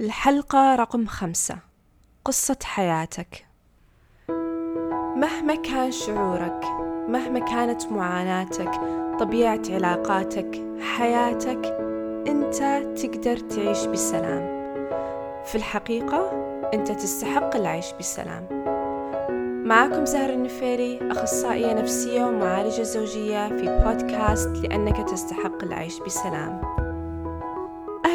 الحلقة رقم خمسة. قصة حياتك. مهما كان شعورك مهما كانت معاناتك طبيعة علاقاتك حياتك أنت تقدر تعيش بسلام. في الحقيقة أنت تستحق العيش بسلام. معكم زهر النفيري أخصائية نفسية ومعالجة زوجية في بودكاست لأنك تستحق العيش بسلام.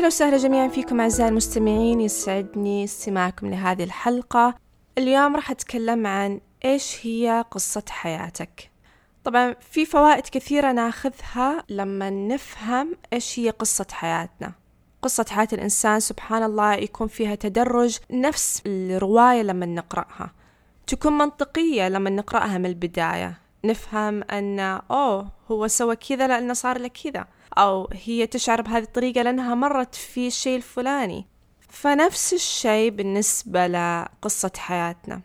أهلا وسهلا جميعا فيكم أعزائي المستمعين يسعدني استماعكم لهذه الحلقة. اليوم راح أتكلم عن إيش هي قصة حياتك. طبعا في فوائد كثيرة ناخذها لما نفهم إيش هي قصة حياتنا. قصة حياة الإنسان سبحان الله يكون فيها تدرج نفس الرواية لما نقرأها. تكون منطقية لما نقرأها من البداية. نفهم أن أوه هو سوى كذا لأنه صار له كذا. أو هي تشعر بهذه الطريقة لأنها مرت في الشيء الفلاني. فنفس الشيء بالنسبة لقصة حياتنا.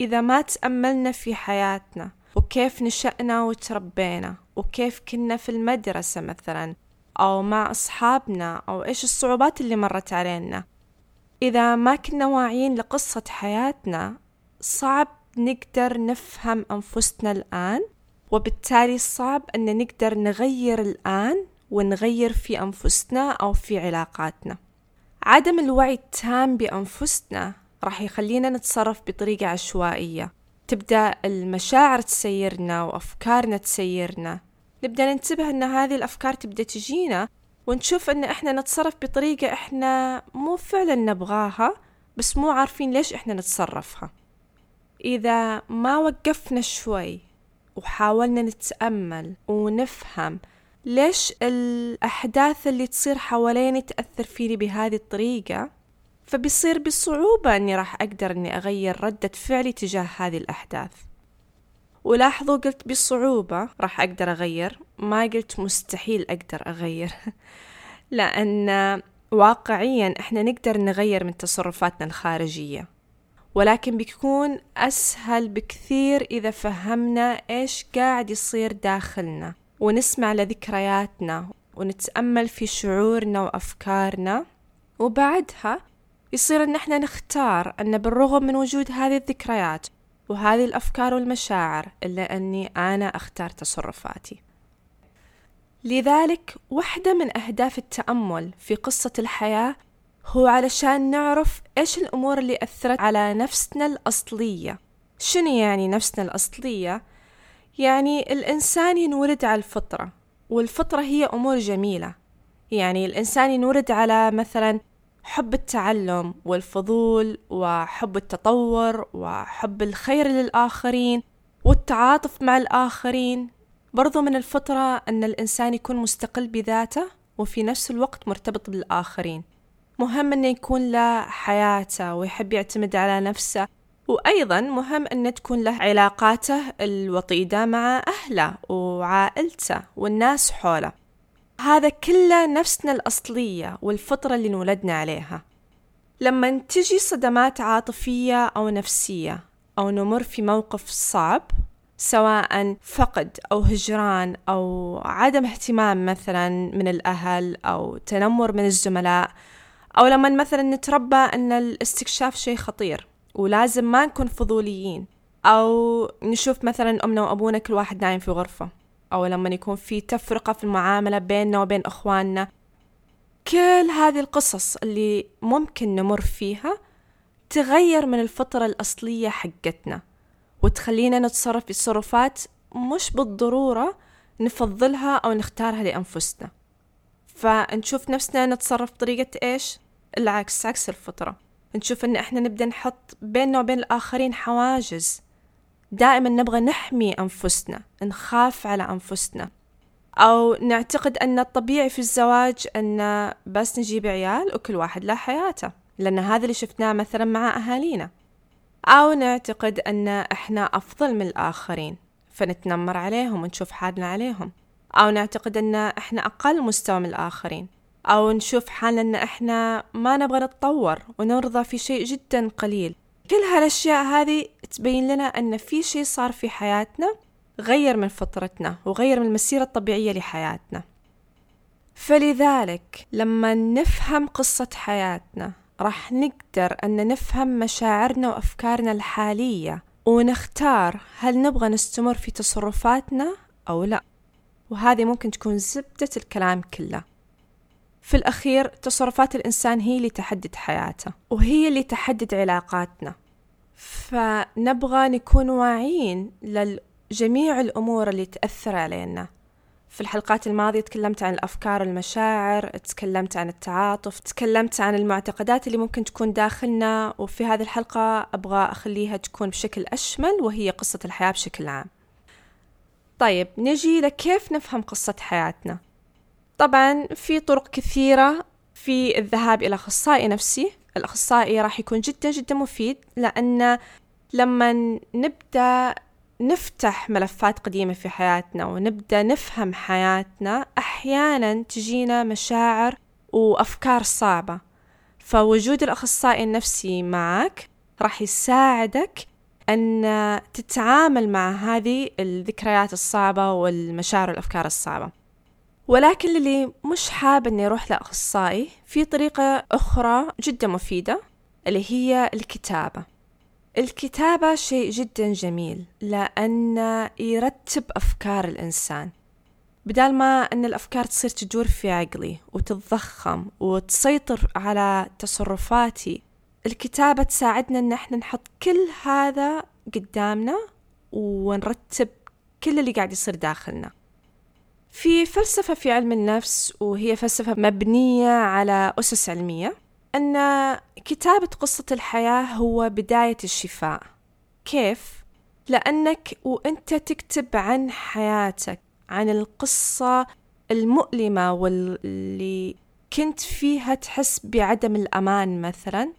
إذا ما تأملنا في حياتنا وكيف نشأنا وتربينا وكيف كنا في المدرسة مثلا أو مع أصحابنا أو إيش الصعوبات اللي مرت علينا إذا ما كنا واعيين لقصة حياتنا صعب نقدر نفهم أنفسنا الآن وبالتالي صعب أن نقدر نغير الآن ونغير في أنفسنا أو في علاقاتنا. عدم الوعي التام بأنفسنا راح يخلينا نتصرف بطريقة عشوائية. تبدأ المشاعر تسيرنا وأفكارنا تسيرنا. نبدأ ننتبه أن هذه الأفكار تبدأ تجينا ونشوف أن إحنا نتصرف بطريقة إحنا مو فعلا نبغاها بس مو عارفين ليش إحنا نتصرفها. إذا ما وقفنا شوي وحاولنا نتأمل ونفهم ليش الأحداث اللي تصير حواليني تأثر فيني بهذه الطريقة. فبيصير بصعوبة أني راح أقدر أني أغير ردة فعلي تجاه هذه الأحداث. ولاحظوا قلت بصعوبة راح أقدر أغير ما قلت مستحيل أقدر أغير. لأن واقعيا إحنا نقدر نغير من تصرفاتنا الخارجية. ولكن بيكون أسهل بكثير إذا فهمنا إيش قاعد يصير داخلنا ونسمع لذكرياتنا ونتأمل في شعورنا وأفكارنا وبعدها يصير أن إحنا نختار أن بالرغم من وجود هذه الذكريات وهذه الأفكار والمشاعر إلا أني أنا أختار تصرفاتي. لذلك واحدة من أهداف التأمل في قصة الحياة هو علشان نعرف إيش الأمور اللي أثرت على نفسنا الأصلية. شنو يعني نفسنا الأصلية؟ يعني الإنسان ينولد على الفطرة والفطرة هي أمور جميلة. يعني الإنسان ينولد على مثلا حب التعلم والفضول وحب التطور وحب الخير للآخرين والتعاطف مع الآخرين. برضو من الفطرة أن الإنسان يكون مستقل بذاته وفي نفس الوقت مرتبط بالآخرين. مهم أنه يكون له حياته ويحب يعتمد على نفسه وأيضا مهم أن تكون له علاقاته الوطيدة مع أهله وعائلته والناس حوله. هذا كله نفسنا الأصلية والفطرة اللي نولدنا عليها. لما تجي صدمات عاطفية أو نفسية أو نمر في موقف صعب سواء فقد أو هجران أو عدم اهتمام مثلا من الأهل أو تنمر من الزملاء أو لما مثلا نتربى أن الاستكشاف شيء خطير ولازم ما نكون فضوليين أو نشوف مثلا أمنا وأبونا كل واحد نايم في غرفة أو لما يكون في تفرقة في المعاملة بيننا وبين أخواننا كل هذه القصص اللي ممكن نمر فيها تغير من الفطرة الأصلية حقتنا وتخلينا نتصرف بتصرفات مش بالضرورة نفضلها أو نختارها لأنفسنا فنشوف نفسنا نتصرف بطريقة إيش؟ العكس عكس الفطرة. نشوف إن إحنا نبدأ نحط بيننا وبين الآخرين حواجز. دائما نبغى نحمي أنفسنا نخاف على أنفسنا. أو نعتقد أن الطبيعي في الزواج أن بس نجيب عيال وكل واحد له حياته. لأن هذا اللي شفناه مثلا مع أهالينا. أو نعتقد أن إحنا أفضل من الآخرين فنتنمر عليهم ونشوف حالنا عليهم. أو نعتقد أن إحنا أقل مستوى من الآخرين. أو نشوف حالنا أن إحنا ما نبغى نتطور ونرضى في شيء جدا قليل. كل هالأشياء هذه تبين لنا أن في شيء صار في حياتنا غير من فطرتنا وغير من المسيرة الطبيعية لحياتنا. فلذلك لما نفهم قصة حياتنا راح نقدر أن نفهم مشاعرنا وأفكارنا الحالية ونختار هل نبغى نستمر في تصرفاتنا أو لا. وهذه ممكن تكون زبدة الكلام كله. في الأخير تصرفات الإنسان هي اللي تحدد حياته وهي اللي تحدد علاقاتنا. فنبغى نكون واعيين لجميع الأمور اللي تأثر علينا. في الحلقات الماضية تكلمت عن الأفكار والمشاعر تكلمت عن التعاطف تكلمت عن المعتقدات اللي ممكن تكون داخلنا. وفي هذه الحلقة أبغى أخليها تكون بشكل أشمل وهي قصة الحياة بشكل عام. طيب نجي لكيف نفهم قصة حياتنا؟ طبعا في طرق كثيرة في الذهاب إلى أخصائي نفسي. الأخصائي راح يكون جدا جدا مفيد لأن لما نبدأ نفتح ملفات قديمة في حياتنا ونبدأ نفهم حياتنا أحيانا تجينا مشاعر وأفكار صعبة. فوجود الأخصائي النفسي معك راح يساعدك أن تتعامل مع هذه الذكريات الصعبة والمشاعر والأفكار الصعبة. ولكن اللي مش حاب أني أروح لأخصائي في طريقة أخرى جدا مفيدة اللي هي الكتابة. الكتابة شيء جدا جميل لأن يرتب أفكار الإنسان. بدال ما أن الأفكار تصير تدور في عقلي وتتضخم وتسيطر على تصرفاتي الكتابة تساعدنا أن إحنا نحط كل هذا قدامنا ونرتب كل اللي قاعد يصير داخلنا. في فلسفة في علم النفس وهي فلسفة مبنية على أسس علمية أن كتابة قصة الحياة هو بداية الشفاء. كيف؟ لأنك وأنت تكتب عن حياتك عن القصة المؤلمة واللي كنت فيها تحس بعدم الأمان مثلا.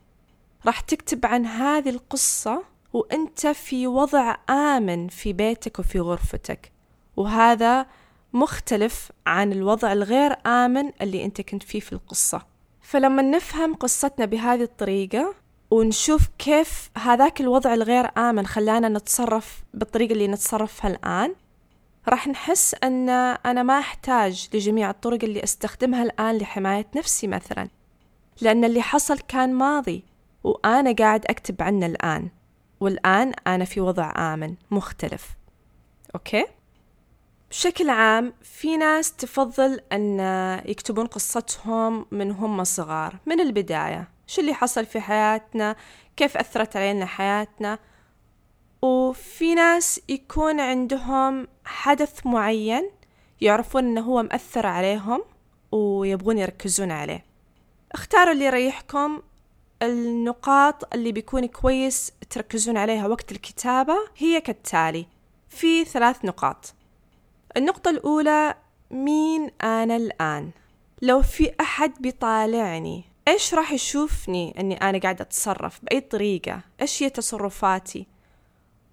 راح تكتب عن هذه القصة وأنت في وضع آمن في بيتك وفي غرفتك. وهذا مختلف عن الوضع الغير آمن اللي أنت كنت فيه في القصة فلما نفهم قصتنا بهذه الطريقة ونشوف كيف هذاك الوضع الغير آمن خلانا نتصرف بالطريقة اللي نتصرفها الآن راح نحس أن أنا ما أحتاج لجميع الطرق اللي أستخدمها الآن لحماية نفسي مثلا لأن اللي حصل كان ماضي وأنا قاعد أكتب عنه الآن والآن أنا في وضع آمن مختلف أوكي؟ بشكل عام في ناس تفضل أن يكتبون قصتهم من هم صغار من البداية. شو اللي حصل في حياتنا؟ كيف أثرت علينا حياتنا؟ وفي ناس يكون عندهم حدث معين يعرفون أنه هو مأثر عليهم ويبغون يركزون عليه. اختاروا اللي يريحكم النقاط اللي بيكون كويس تركزون عليها وقت الكتابة هي كالتالي. في ثلاث نقاط. النقطة الأولى مين أنا الآن؟ لو في أحد بيطالعني إيش راح يشوفني أني أنا قاعدة أتصرف؟ بأي طريقة؟ إيش هي تصرفاتي؟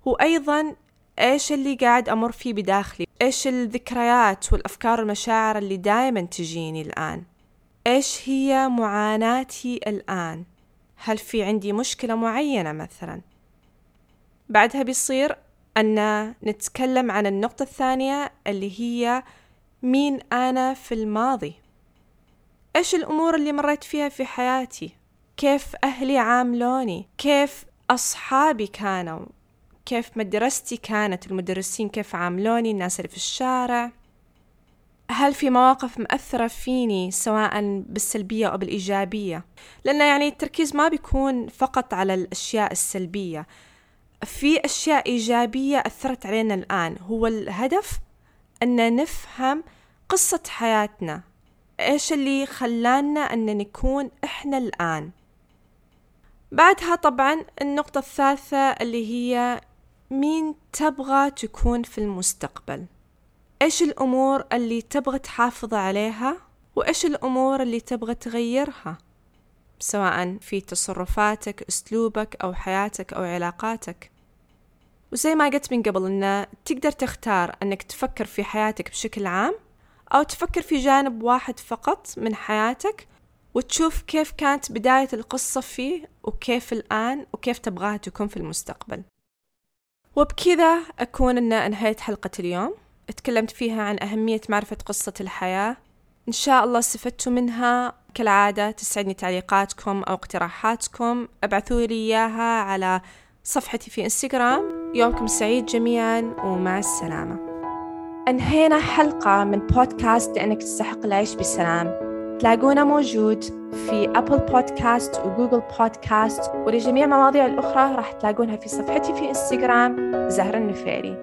وأيضا إيش اللي قاعد أمر فيه بداخلي؟ إيش الذكريات والأفكار والمشاعر اللي دائما تجيني الآن؟ إيش هي معاناتي الآن؟ هل في عندي مشكلة معينة مثلا؟ بعدها بيصير أن نتكلم عن النقطة الثانية اللي هي مين أنا في الماضي. إيش الأمور اللي مريت فيها في حياتي؟ كيف أهلي عاملوني؟ كيف أصحابي كانوا؟ كيف مدرستي كانت؟ المدرسين كيف عاملوني؟ الناس اللي في الشارع؟ هل في مواقف مأثرة فيني سواء بالسلبية أو بالإيجابية؟ لأن يعني التركيز ما بيكون فقط على الأشياء السلبية. في أشياء إيجابية أثرت علينا الآن. هو الهدف أن نفهم قصة حياتنا. إيش اللي خلانا أن نكون إحنا الآن؟ بعدها طبعا النقطة الثالثة اللي هي مين تبغى تكون في المستقبل؟ إيش الأمور اللي تبغى تحافظ عليها؟ وإيش الأمور اللي تبغى تغيرها؟ سواء في تصرفاتك أسلوبك أو حياتك أو علاقاتك. وزي ما قلت من قبل أنه تقدر تختار أنك تفكر في حياتك بشكل عام أو تفكر في جانب واحد فقط من حياتك وتشوف كيف كانت بداية القصة فيه وكيف الآن وكيف تبغاها تكون في المستقبل. وبكذا أكون أن أنهيت حلقة اليوم. تكلمت فيها عن أهمية معرفة قصة الحياة. إن شاء الله استفدتوا منها كالعادة تسعدني تعليقاتكم أو اقتراحاتكم. أبعثوا لي إياها على صفحتي في إنستغرام. يومكم سعيد جميعا ومع السلامة. أنهينا حلقة من بودكاست لأنك تستحق العيش بسلام. تلاقونا موجود في أبل بودكاست وجوجل بودكاست ولجميع المواضيع الأخرى راح تلاقونها في صفحتي في إنستغرام زهرة النفيري.